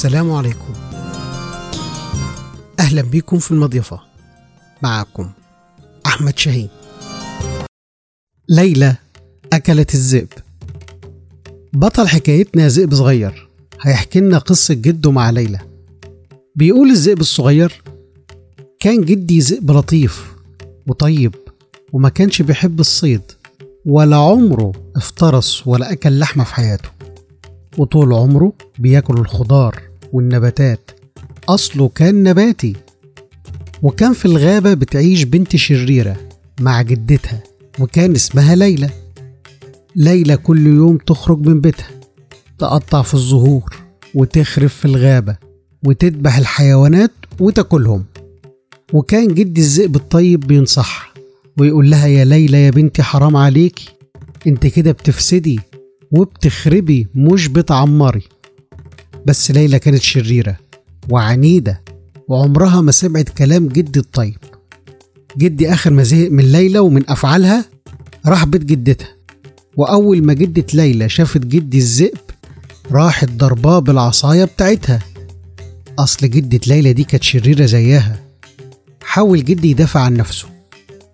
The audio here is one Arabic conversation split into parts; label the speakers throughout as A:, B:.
A: السلام عليكم. أهلا بكم في المضيفة. معكم أحمد شاهين. ليلى أكلت الذئب. بطل حكايتنا ذئب صغير. هيحكي لنا قصة جده مع ليلى. بيقول الذئب الصغير كان جدي ذئب لطيف وطيب وما كانش بيحب الصيد ولا عمره افترس ولا أكل لحمة في حياته وطول عمره بياكل الخضار والنباتات. أصله كان نباتي. وكان في الغابة بتعيش بنت شريرة مع جدتها وكان اسمها ليلى. ليلى كل يوم تخرج من بيتها تقطع في الزهور وتخرف في الغابة وتذبح الحيوانات وتاكلهم. وكان جدي الذئب الطيب بينصحها ويقول لها يا ليلى يا بنتي حرام عليكي. انت كده بتفسدي وبتخربي مش بتعمري. بس ليلى كانت شريرة وعنيدة وعمرها ما سمعت كلام جدي الطيب. جدي آخر ما زهق من ليلى ومن أفعالها راح بيت جدتها وأول ما جدة ليلى شافت جدي الذئب راحت ضرباه بالعصاية بتاعتها. أصل جدة ليلى دي كانت شريرة زيها. حاول جدي يدافع عن نفسه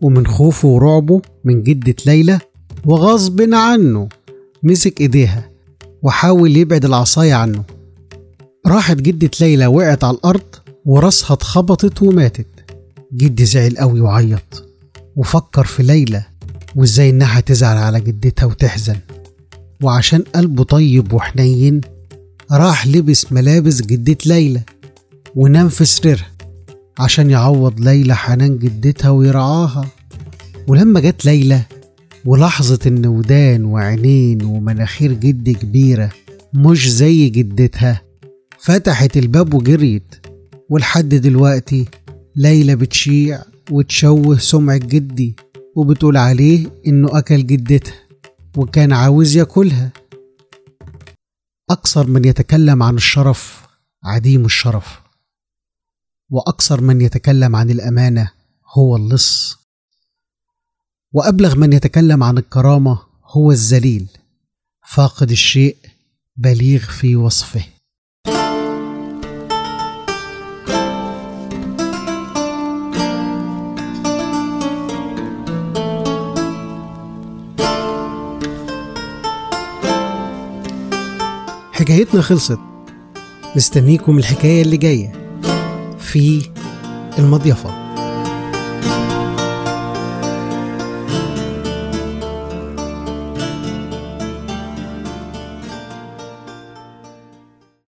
A: ومن خوفه ورعبه من جدة ليلى وغصب عنه مسك إيديها وحاول يبعد العصاية عنه. راحت جدة ليلى وقعت على الأرض وراسها اتخبطت وماتت. جدي زعل قوي وعيط وفكر في ليلى وإزاي إنها تزعل على جدتها وتحزن. وعشان قلبه طيب وحنين راح لبس ملابس جدة ليلى ونام في سريرها عشان يعوض ليلى حنان جدتها ويرعاها. ولما جت ليلى ولاحظت إن ودان وعينين ومناخير جدي كبيرة مش زي جدتها فتحت الباب وجريت. ولحد دلوقتي ليلى بتشيع وتشوه سمعة جدي وبتقول عليه إنه أكل جدتها وكان عاوز ياكلها. أكثر من يتكلم عن الشرف عديم الشرف. وأكثر من يتكلم عن الأمانة هو اللص. وأبلغ من يتكلم عن الكرامة هو الذليل. فاقد الشيء بليغ في وصفه. حكايتنا خلصت. مستنيكم الحكاية اللي جاية في المضيفة.